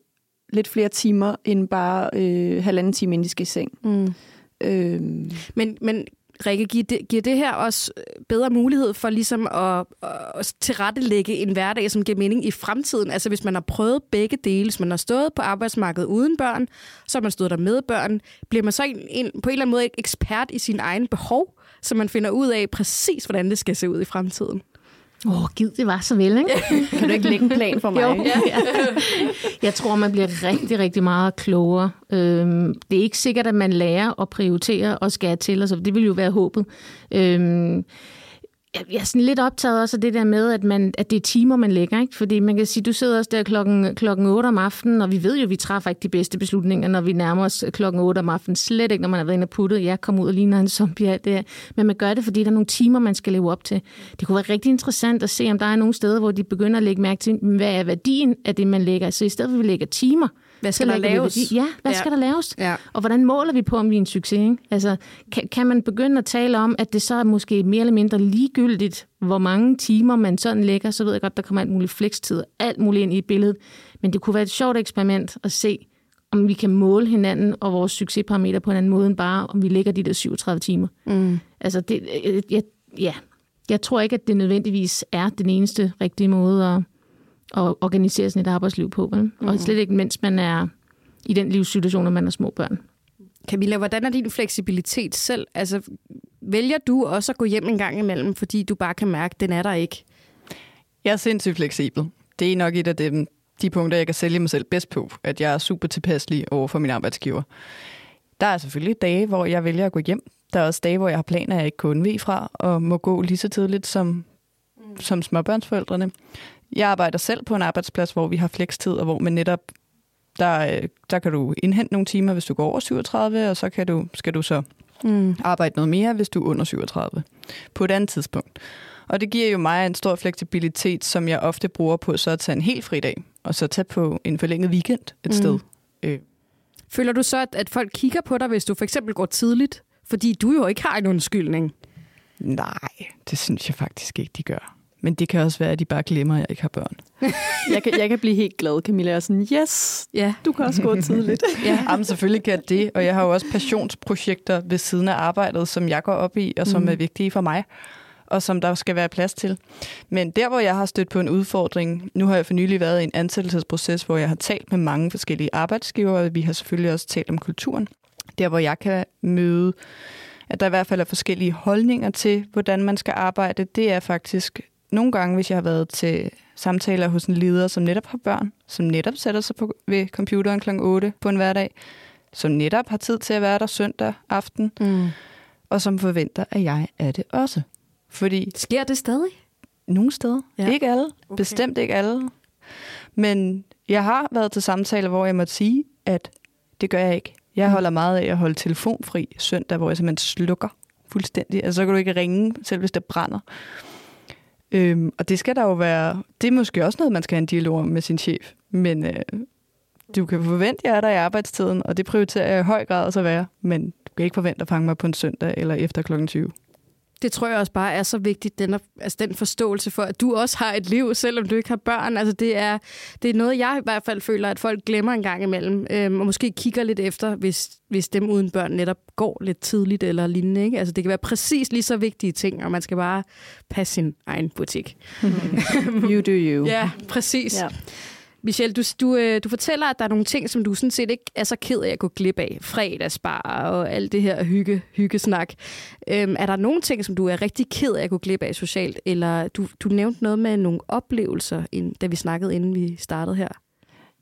lidt flere timer, end bare øh, halvanden time, inden de skal i seng. Mm. Øhm, Men, men Rikke, giver det, giver det her også øh, bedre mulighed for ligesom at, at tilrettelægge en hverdag, som giver mening i fremtiden? Altså hvis man har prøvet begge dele, hvis man har stået på arbejdsmarkedet uden børn, så har man stået der med børn, bliver man så en, en, på en eller anden måde ekspert i sin egen behov, så man finder ud af præcis, hvordan det skal se ud i fremtiden? Åh, oh, gid det var så vel, ikke? kan du ikke lægge en plan for mig? Jo, ja. Jeg tror, man bliver rigtig, rigtig meget klogere. Øhm, det er ikke sikkert, at man lærer at prioritere og skære til, og så det vil jo være håbet. Øhm, jeg er sådan lidt optaget også af det der med, at, man, at det er timer, man lægger. Ikke? Fordi man kan sige, du sidder også der klokken, klokken 8 om aftenen, og vi ved jo, at vi træffer ikke de bedste beslutninger, når vi nærmer os øh, klokken 8 om aftenen. Slet ikke, når man har været inde og puttet. Jeg kommer ud og ligner en zombie. Alt det her. Men man gør det, fordi der er nogle timer, man skal leve op til. Det kunne være rigtig interessant at se, om der er nogle steder, hvor de begynder at lægge mærke til, hvad er værdien af det, man lægger. Så i stedet for, at vi lægger timer, hvad skal der laves? værdi. Ja, hvad Ja. skal der laves? Ja. Og hvordan måler vi på, om vi er en succes? Ikke? Altså, kan, kan man begynde at tale om, at det så er måske mere eller mindre ligegyldigt, hvor mange timer man sådan lægger, så ved jeg godt, der kommer alt muligt flekstid, alt muligt ind i billedet. Men det kunne være et sjovt eksperiment at se, om vi kan måle hinanden og vores succesparameter på en anden måde, end bare om vi lægger de der 37 timer. Mm. Altså, det, øh, jeg, ja, jeg tror ikke, at det nødvendigvis er den eneste rigtige måde at, at organisere sådan et arbejdsliv på. Vel? Mm. Og slet ikke, mens man er i den livssituation, når man har små børn. Camilla, hvordan er din fleksibilitet selv? Altså, vælger du også at gå hjem en gang imellem, fordi du bare kan mærke, at den er der ikke? Jeg er sindssygt fleksibel. Det er nok et af dem, de punkter, jeg kan sælge mig selv bedst på, at jeg er super tilpasselig over for min arbejdsgiver. Der er selvfølgelig dage, hvor jeg vælger at gå hjem. Der er også dage, hvor jeg har planer, jeg ikke kan undvige fra, og må gå lige så tidligt som, som småbørnsforældrene. Jeg arbejder selv på en arbejdsplads, hvor vi har flekstid, og hvor man netop, der, øh, der kan du indhente nogle timer, hvis du går over 37, og så kan du, skal du så Mm. arbejde noget mere, hvis du er under 37 på et andet tidspunkt. Og det giver jo mig en stor fleksibilitet, som jeg ofte bruger på så at tage en helt fridag, og så tage på en forlænget weekend et mm. sted. Øh, Føler du så, at, at folk kigger på dig, hvis du for eksempel går tidligt? Fordi du jo ikke har en undskyldning. nej, det synes jeg faktisk ikke, de gør. Men det kan også være, at de bare glemmer, at jeg ikke har børn. Jeg kan, jeg kan blive helt glad, Camilla. Jeg er sådan, yes, Ja. du kan også gå tidligt. ja. Jamen selvfølgelig kan jeg det, og jeg har jo også passionsprojekter ved siden af arbejdet, som jeg går op i, og som Mm. er vigtige for mig, og som der skal være plads til. Men der, hvor jeg har stødt på en udfordring, nu har jeg for nylig været i en ansættelsesproces, hvor jeg har talt med mange forskellige arbejdsgivere, og vi har selvfølgelig også talt om kulturen. Der, hvor jeg kan møde, at der i hvert fald er forskellige holdninger til, hvordan man skal arbejde, det er faktisk nogle gange, hvis jeg har været til samtaler hos en leder, som netop har børn, som netop sætter sig på, ved computeren kl. 8 på en hverdag, som netop har tid til at være der søndag aften, Mm. og som forventer, at jeg er det også. Fordi Sker det stadig? nogle steder, Ja. ikke alle, okay. bestemt ikke alle, men jeg har været til samtaler, hvor jeg måtte sige, at det gør jeg ikke. Jeg Mm. holder meget af at holde telefonfri søndag, hvor jeg simpelthen slukker fuldstændig. Altså, så kan du ikke ringe, selv hvis det brænder. Øhm, og det skal der jo være... Det er måske også noget, man skal have en dialog om med sin chef. Men øh, du kan forvente, at jeg er der i arbejdstiden, og det prioriterer jeg i høj grad også at være. Men du kan ikke forvente at fange mig på en søndag eller efter klokken 20. Det tror jeg også bare er så vigtigt, den, altså den forståelse for, at du også har et liv, selvom du ikke har børn. Altså det er, det er noget, jeg i hvert fald føler, at folk glemmer en gang imellem, øhm, og måske kigger lidt efter, hvis, hvis dem uden børn netop går lidt tidligt eller lignende. Ikke? Altså det kan være præcis lige så vigtige ting, og man skal bare passe sin egen butik. You do you. Ja, præcis. Ja. Michelle, du, du, øh, du fortæller, at der er nogle ting, som du sådan set ikke er så ked af at gå glip af. Fredagsbar og alt det her hygge, hyggesnak. Øhm, er der nogle ting, som du er rigtig ked af at gå glip af socialt? Eller du, du nævnte noget med nogle oplevelser, ind, da vi snakkede, inden vi startede her.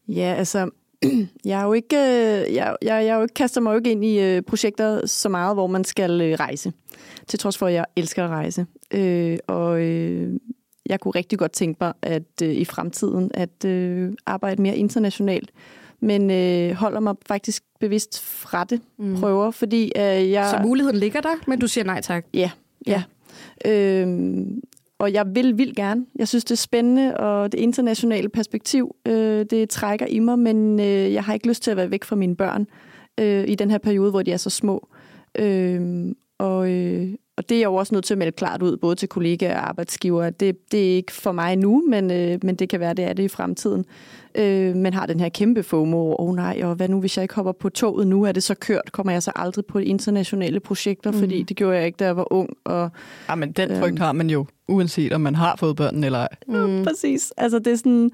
Ja, altså, jeg er jo ikke, øh, jeg, jeg, jeg jo ikke, kaster mig jo ikke ind i øh, projekter så meget, hvor man skal øh, rejse. Til trods for, at jeg elsker at rejse. Øh, og øh, jeg kunne rigtig godt tænke mig, at øh, i fremtiden, at øh, arbejde mere internationalt. Men øh, holder mig faktisk bevidst fra det, mm. prøver, fordi øh, jeg... Så muligheden ligger der, men du siger nej tak? Ja, ja. Øh, og jeg vil vildt gerne. Jeg synes, det er spændende, og det internationale perspektiv, øh, det trækker i mig, men øh, jeg har ikke lyst til at være væk fra mine børn øh, i den her periode, hvor de er så små. Øh, og, øh, og det er jeg jo også nødt til at melde klart ud, både til kollegaer og arbejdsgiver. Det, det er ikke for mig nu, men, øh, men det kan være, det er det i fremtiden. Øh, men har den her kæmpe FOMO over, oh nej, og hvad nu, hvis jeg ikke hopper på toget nu, er det så kørt? Kommer jeg så aldrig på internationale projekter? Mm. Fordi det gjorde jeg ikke, da jeg var ung. Og, ja, men den frygt øh, har man jo, uanset om man har fået børn eller ej. Mm. Ja, præcis. Altså det er sådan...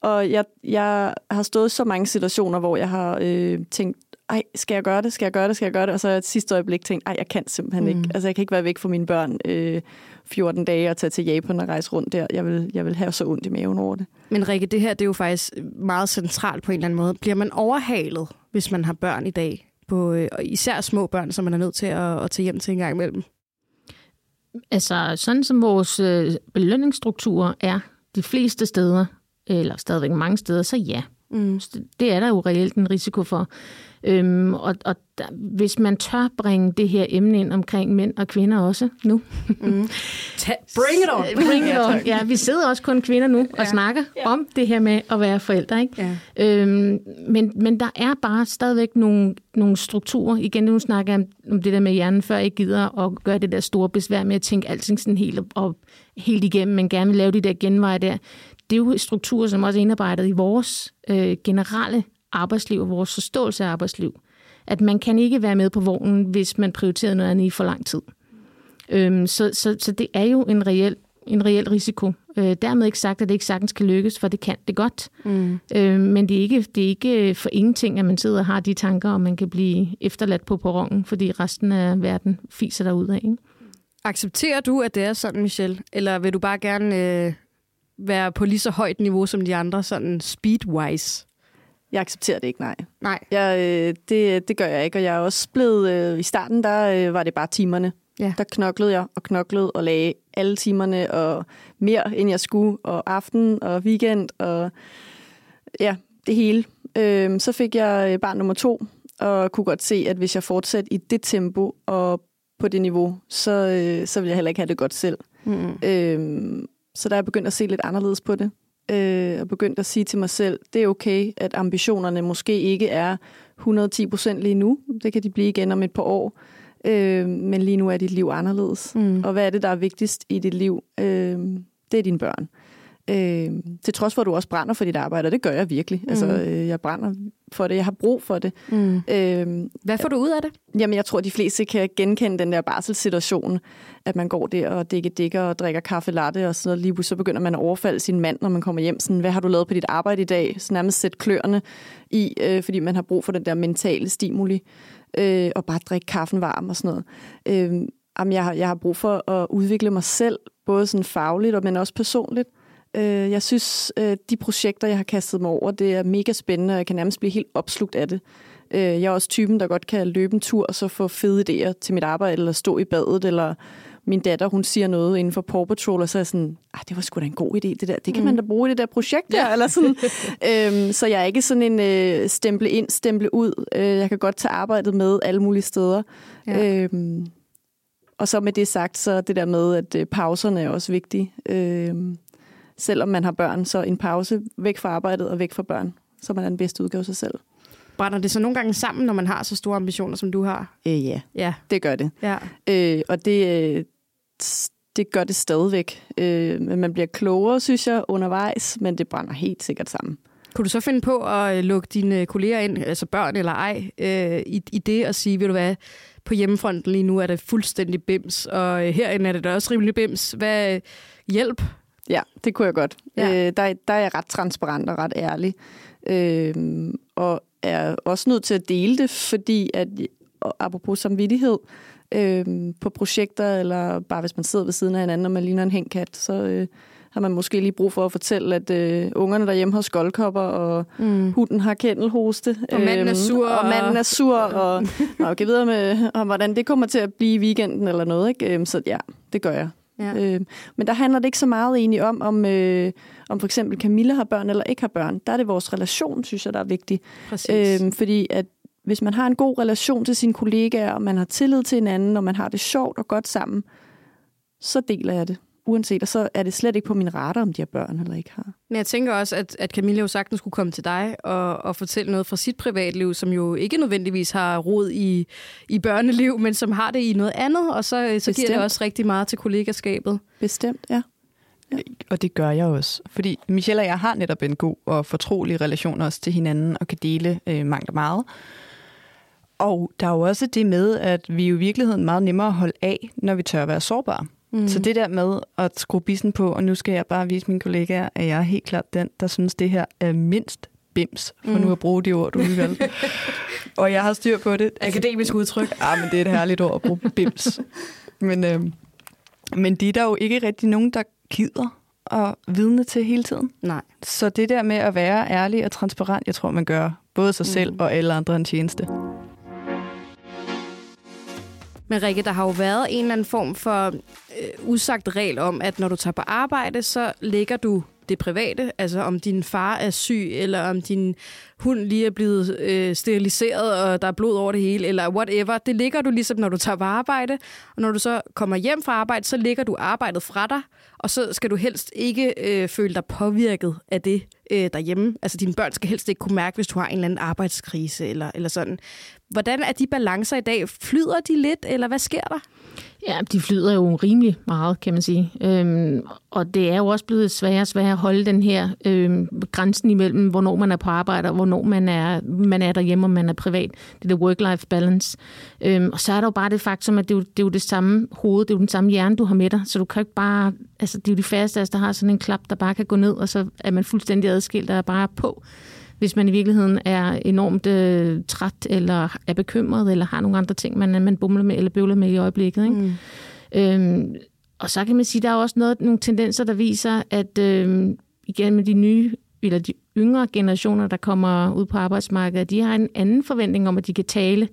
Og jeg, jeg har stået i så mange situationer, hvor jeg har øh, tænkt, ej, skal jeg gøre det, skal jeg gøre det, skal jeg gøre det? Og så et sidste øjeblik tænkt, ej, jeg kan simpelthen mm. ikke. Altså, jeg kan ikke være væk fra mine børn øh, 14 dage og tage til Japan og rejse rundt der. Jeg vil, jeg vil have så ondt i maven over det. Men Rikke, det her det er jo faktisk meget centralt på en eller anden måde. Bliver man overhalet, hvis man har børn i dag? På, øh, især små børn, som man er nødt til at, at tage hjem til en gang imellem? Altså, sådan som vores øh, belønningsstrukturer er de fleste steder, eller stadigvæk mange steder, så ja. Mm. Det er der jo reelt en risiko for. Øhm, og og der, hvis man tør bringe det her emne ind omkring mænd og kvinder også nu. Mm. bring it on! bring it on. Ja, vi sidder også kun kvinder nu og ja. snakker ja. om det her med at være forældre. Ikke? Ja. Øhm, men, men der er bare stadigvæk nogle, nogle strukturer. Igen, nu snakker jeg om det der med hjernen, før jeg gider at gøre det der store besvær med at tænke alting sådan helt, og, helt igennem, men gerne vil lave de der genveje der. Det er jo strukturer, som også er indarbejdet i vores øh, generelle arbejdsliv og vores forståelse af arbejdsliv. At man kan ikke være med på vognen, hvis man prioriterer noget andet i for lang tid. Øhm, så, så, så det er jo en reel, en reel risiko. Øh, dermed ikke sagt, at det ikke sagtens kan lykkes, for det kan det godt. Mm. Øh, men det er, ikke, det er ikke for ingenting, at man sidder og har de tanker, og man kan blive efterladt på perronen, fordi resten af verden fiser derud af. Ikke? Accepterer du, at det er sådan, Michelle? Eller vil du bare gerne øh, være på lige så højt niveau som de andre, sådan speed-wise? Jeg accepterer det ikke, nej. Nej. Jeg, øh, det, det gør jeg ikke, og jeg er også blevet... Øh, I starten, der øh, var det bare timerne. Ja. Der knoklede jeg og knoklede og lagde alle timerne og mere, end jeg skulle, og aften og weekend og ja, det hele. Øh, så fik jeg øh, barn nummer to, og kunne godt se, at hvis jeg fortsatte i det tempo og på det niveau, så, øh, så ville jeg heller ikke have det godt selv. Mm. Øh, så der er jeg begyndt at se lidt anderledes på det øh, og begyndt at sige til mig selv, det er okay, at ambitionerne måske ikke er 110 procent lige nu. Det kan de blive igen om et par år. Øh, men lige nu er dit liv anderledes. Mm. Og hvad er det, der er vigtigst i dit liv? Øh, det er dine børn. Øh, til trods for, at du også brænder for dit arbejde, og det gør jeg virkelig. Mm. Altså, øh, jeg brænder for det, jeg har brug for det. Mm. Øh, Hvad får du ud af det? Jamen, jeg tror, at de fleste kan genkende den der barselssituation, at man går der og dækker dækker og drikker kaffe latte, og så lige så begynder man at overfalde sin mand, når man kommer hjem. Sådan, hvad har du lavet på dit arbejde i dag? Så nærmest sætte kløerne i, øh, fordi man har brug for den der mentale stimuli, øh, og bare drikke kaffen varm og sådan noget. Øh, jamen, jeg, har, jeg har brug for at udvikle mig selv, både sådan fagligt, men også personligt. Øh, jeg synes, øh, de projekter, jeg har kastet mig over, det er mega spændende, og jeg kan nærmest blive helt opslugt af det. Øh, jeg er også typen, der godt kan løbe en tur og så få fede idéer til mit arbejde, eller stå i badet, eller min datter, hun siger noget inden for Paw Patrol, og så er jeg sådan, ah, det var sgu da en god idé, det der. Det kan mm. man da bruge i det der projekt der, ja. eller sådan. øhm, så jeg er ikke sådan en øh, stemple ind, stemple ud. Øh, jeg kan godt tage arbejdet med alle mulige steder. Ja. Øhm, og så med det sagt, så det der med, at øh, pauserne er også vigtige. Øhm, selvom man har børn, så en pause væk fra arbejdet og væk fra børn, så man er den bedste udgave af sig selv. Brænder det så nogle gange sammen, når man har så store ambitioner, som du har? Øh, ja. ja, det gør det. Ja. Øh, og det, øh, det gør det stadigvæk. Øh, man bliver klogere, synes jeg, undervejs, men det brænder helt sikkert sammen. Kunne du så finde på at øh, lukke dine kolleger ind, altså børn eller ej, øh, i, i det og sige, vil du hvad, på hjemmefronten lige nu er det fuldstændig bims, og herinde er det da også rimelig bims. Hvad hjælp? Ja, det kunne jeg godt. Ja. Øh, der, der er jeg ret transparent og ret ærlig. Øh, og er også nødt til at dele det, fordi at, apropos samvittighed, øh, på projekter, eller bare hvis man sidder ved siden af hinanden, og man ligner en hængkat, så øh, har man måske lige brug for at fortælle, at øh, ungerne derhjemme har skoldkopper, og mm. hunden har kændelhoste. Og manden er sur. Og, og manden er sur, og, og kan videre med, og hvordan det kommer til at blive i weekenden eller noget. Ikke? Øhm, så ja, det gør jeg. Ja. Øh, men der handler det ikke så meget egentlig om, om, øh, om for eksempel Camilla har børn eller ikke har børn. Der er det vores relation, synes jeg, der er vigtig. Præcis. Øh, fordi at hvis man har en god relation til sine kollegaer, og man har tillid til hinanden, og man har det sjovt og godt sammen, så deler jeg det. Uanset, og så er det slet ikke på min radar, om de har børn eller ikke har. Men jeg tænker også, at, at Camilla jo sagtens skulle komme til dig og, og fortælle noget fra sit privatliv, som jo ikke nødvendigvis har rod i, i børneliv, men som har det i noget andet, og så, så giver det også rigtig meget til kollegaskabet. Bestemt, ja. ja. Og det gør jeg også. Fordi Michelle og jeg har netop en god og fortrolig relation også til hinanden, og kan dele øh, mangt og meget. Og der er jo også det med, at vi jo i virkeligheden meget nemmere at holde af, når vi tør at være sårbare. Mm. Så det der med at skrue bissen på, og nu skal jeg bare vise mine kollegaer, at jeg er helt klart den, der synes, det her er mindst bims, for mm. nu at bruge de ord, du vil valgte. og jeg har styr på det. Akademisk udtryk. Ja, men det er et herligt ord at bruge bims. Men, øh, men det er der jo ikke rigtig nogen, der gider at vidne til hele tiden. Nej. Så det der med at være ærlig og transparent, jeg tror, man gør både sig mm. selv og alle andre en tjeneste. Men Rikke, der har jo været en eller anden form for øh, usagt regel om, at når du tager på arbejde, så ligger du det private, altså om din far er syg, eller om din hund lige er blevet øh, steriliseret, og der er blod over det hele, eller whatever. Det ligger du ligesom, når du tager på arbejde, og når du så kommer hjem fra arbejde, så ligger du arbejdet fra dig, og så skal du helst ikke øh, føle dig påvirket af det øh, derhjemme. Altså dine børn skal helst ikke kunne mærke, hvis du har en eller anden arbejdskrise, eller, eller sådan. Hvordan er de balancer i dag? Flyder de lidt, eller hvad sker der? Ja, de flyder jo rimelig meget, kan man sige. Øhm, og det er jo også blevet sværere og sværere at holde den her øhm, grænsen imellem, hvornår man er på arbejde, og hvornår man er, man er derhjemme, og man er privat. Det er work-life balance. Øhm, og så er der jo bare det faktum, at det er, jo, det er jo det samme hoved, det er jo den samme hjerne, du har med dig. Så du kan ikke bare... Altså, det er jo de færreste der har sådan en klap, der bare kan gå ned, og så er man fuldstændig adskilt og er bare på hvis man i virkeligheden er enormt øh, træt, eller er bekymret, eller har nogle andre ting, man, man bumler med eller bøvler med i øjeblikket. Ikke? Mm. Øhm, og så kan man sige, at der er også noget, nogle tendenser, der viser, at øh, igen med de nye, eller de yngre generationer, der kommer ud på arbejdsmarkedet, de har en anden forventning om, at de kan tale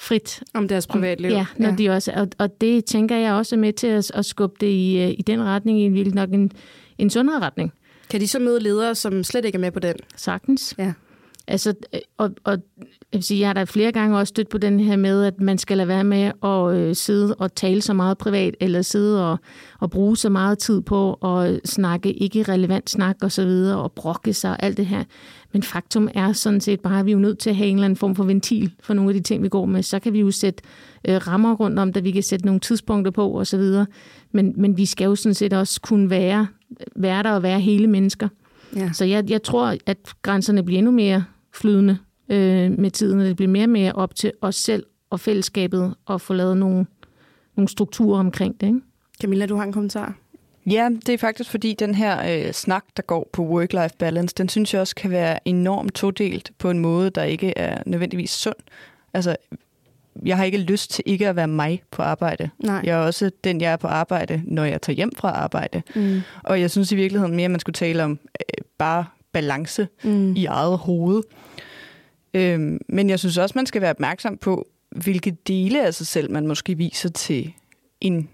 frit. Om deres privatliv. Ja, når ja. De også, og, og det tænker jeg også er med til at, at skubbe det i, øh, i den retning, i en nok en, en sundere retning. Kan de så møde ledere, som slet ikke er med på den? Sagtens. Ja. Altså, øh, og, og jeg, vil sige, jeg har da flere gange også stødt på den her med, at man skal lade være med at øh, sidde og tale så meget privat, eller sidde og, og bruge så meget tid på at snakke ikke relevant snak og så videre, og brokke sig og alt det her. Men faktum er sådan set bare, at vi er nødt til at have en eller anden form for ventil for nogle af de ting, vi går med. Så kan vi jo sætte øh, rammer rundt om, der vi kan sætte nogle tidspunkter på og så videre. Men, men vi skal jo sådan set også kunne være, være der og være hele mennesker. Ja. Så jeg, jeg tror, at grænserne bliver endnu mere flydende øh, med tiden, og det bliver mere og mere op til os selv og fællesskabet at få lavet nogle, nogle strukturer omkring det. Ikke? Camilla, du har en kommentar? Ja, det er faktisk fordi den her øh, snak, der går på work-life balance, den synes jeg også kan være enormt todelt på en måde, der ikke er nødvendigvis sund. Altså, jeg har ikke lyst til ikke at være mig på arbejde. Nej. Jeg er også den, jeg er på arbejde, når jeg tager hjem fra arbejde. Mm. Og jeg synes i virkeligheden mere, at man skulle tale om øh, bare balance mm. i eget hoved. Øhm, men jeg synes også, man skal være opmærksom på, hvilke dele af sig selv, man måske viser til en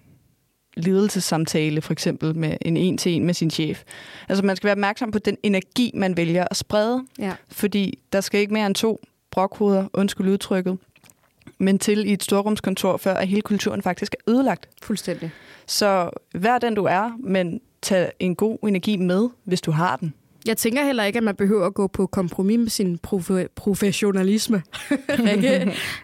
ledelsessamtale, for eksempel med en en-til-en med sin chef. Altså man skal være opmærksom på den energi, man vælger at sprede. Ja. Fordi der skal ikke mere end to brokhoveder, undskyld udtrykket, men til i et storrumskontor, før at hele kulturen faktisk er ødelagt. Fuldstændig. Så vær den du er, men tag en god energi med, hvis du har den. Jeg tænker heller ikke, at man behøver at gå på kompromis med sin profe- professionalisme.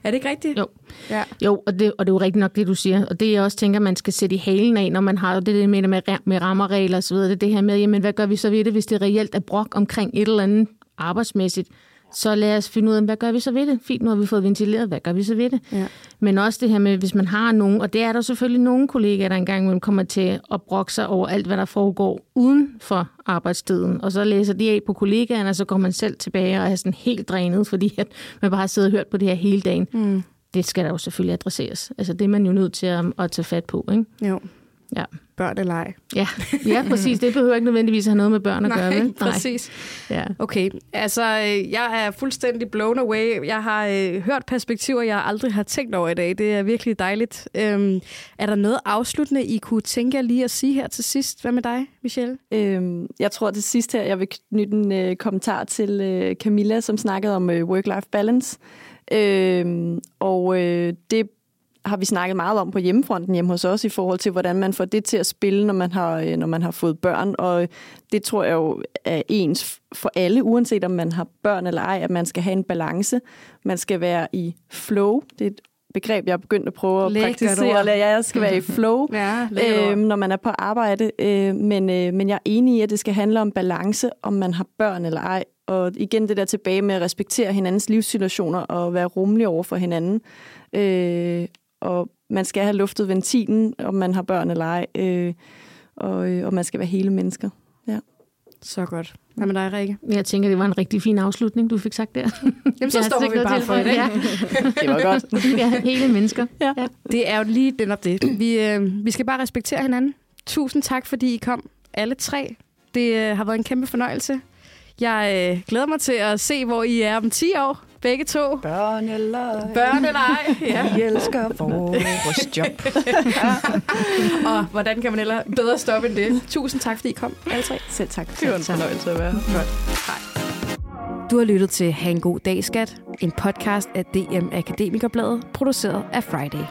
Er det ikke rigtigt? Jo, ja. jo og, det, og det er jo rigtigt nok, det du siger. Og det jeg også tænker, man skal sætte i halen af, når man har det, det med, med, med rammerregler osv., det, det her med, jamen, hvad gør vi så ved det, hvis det reelt er brok omkring et eller andet arbejdsmæssigt? Så lad os finde ud af, hvad gør vi så ved det? Fint, nu har vi fået ventileret, hvad gør vi så ved det? Ja. Men også det her med, hvis man har nogen, og det er der selvfølgelig nogle kollegaer, der engang man kommer til at brokke sig over alt, hvad der foregår uden for arbejdstiden. Og så læser de af på kollegaerne, og så går man selv tilbage og er sådan helt drænet, fordi at man bare har siddet og hørt på det her hele dagen. Mm. Det skal der jo selvfølgelig adresseres. Altså det er man jo nødt til at, at tage fat på, ikke? Jo. Ja. Børn eller ej. Ja, ja præcis. Det behøver ikke nødvendigvis at have noget med børn at Nej, gøre. vel? præcis. Ja. Okay, altså jeg er fuldstændig blown away. Jeg har øh, hørt perspektiver, jeg aldrig har tænkt over i dag. Det er virkelig dejligt. Øhm, er der noget afsluttende, I kunne tænke jer lige at sige her til sidst? Hvad med dig, Michelle? Øhm, jeg tror det sidste her, jeg vil knytte en øh, kommentar til øh, Camilla, som snakkede om øh, work-life balance. Øhm, og øh, det har vi snakket meget om på hjemmefronten hjemme hos os, i forhold til, hvordan man får det til at spille, når man har, øh, når man har fået børn. Og det tror jeg jo er ens for alle, uanset om man har børn eller ej, at man skal have en balance. Man skal være i flow. Det er et begreb, jeg er begyndt at prøve at Lækkert praktisere. ord. Jeg skal være i flow Ja, øh, når man er på arbejde. Øh, men, øh, men jeg er enig i, at det skal handle om balance, om man har børn eller ej. Og igen det der tilbage med at respektere hinandens livssituationer og være rummelig over for hinanden. Øh, og man skal have luftet ventilen, om man har børn eller ej. Øh, og, øh, og man skal være hele mennesker. Ja. Så godt. Hvad med dig, Rikke? Jeg tænker, det var en rigtig fin afslutning, du fik sagt der. Jamen, så står vi bare til for dag. Ja, Det var godt. ja, hele mennesker. Ja. Ja. Det er jo lige den op det. Vi, øh, vi skal bare respektere hinanden. Tusind tak, fordi I kom alle tre. Det øh, har været en kæmpe fornøjelse. Jeg øh, glæder mig til at se, hvor I er om 10 år. Begge to. Børn eller Børn eller ej. Ja. Vi elsker vores job. Og hvordan kan man ellers bedre stoppe end det? Tusind tak, fordi I kom alle tre. Selv tak. Det var en fornøjelse at være her. Du har lyttet til Ha' en god dag, skat. En podcast af DM Akademikerbladet, produceret af Friday.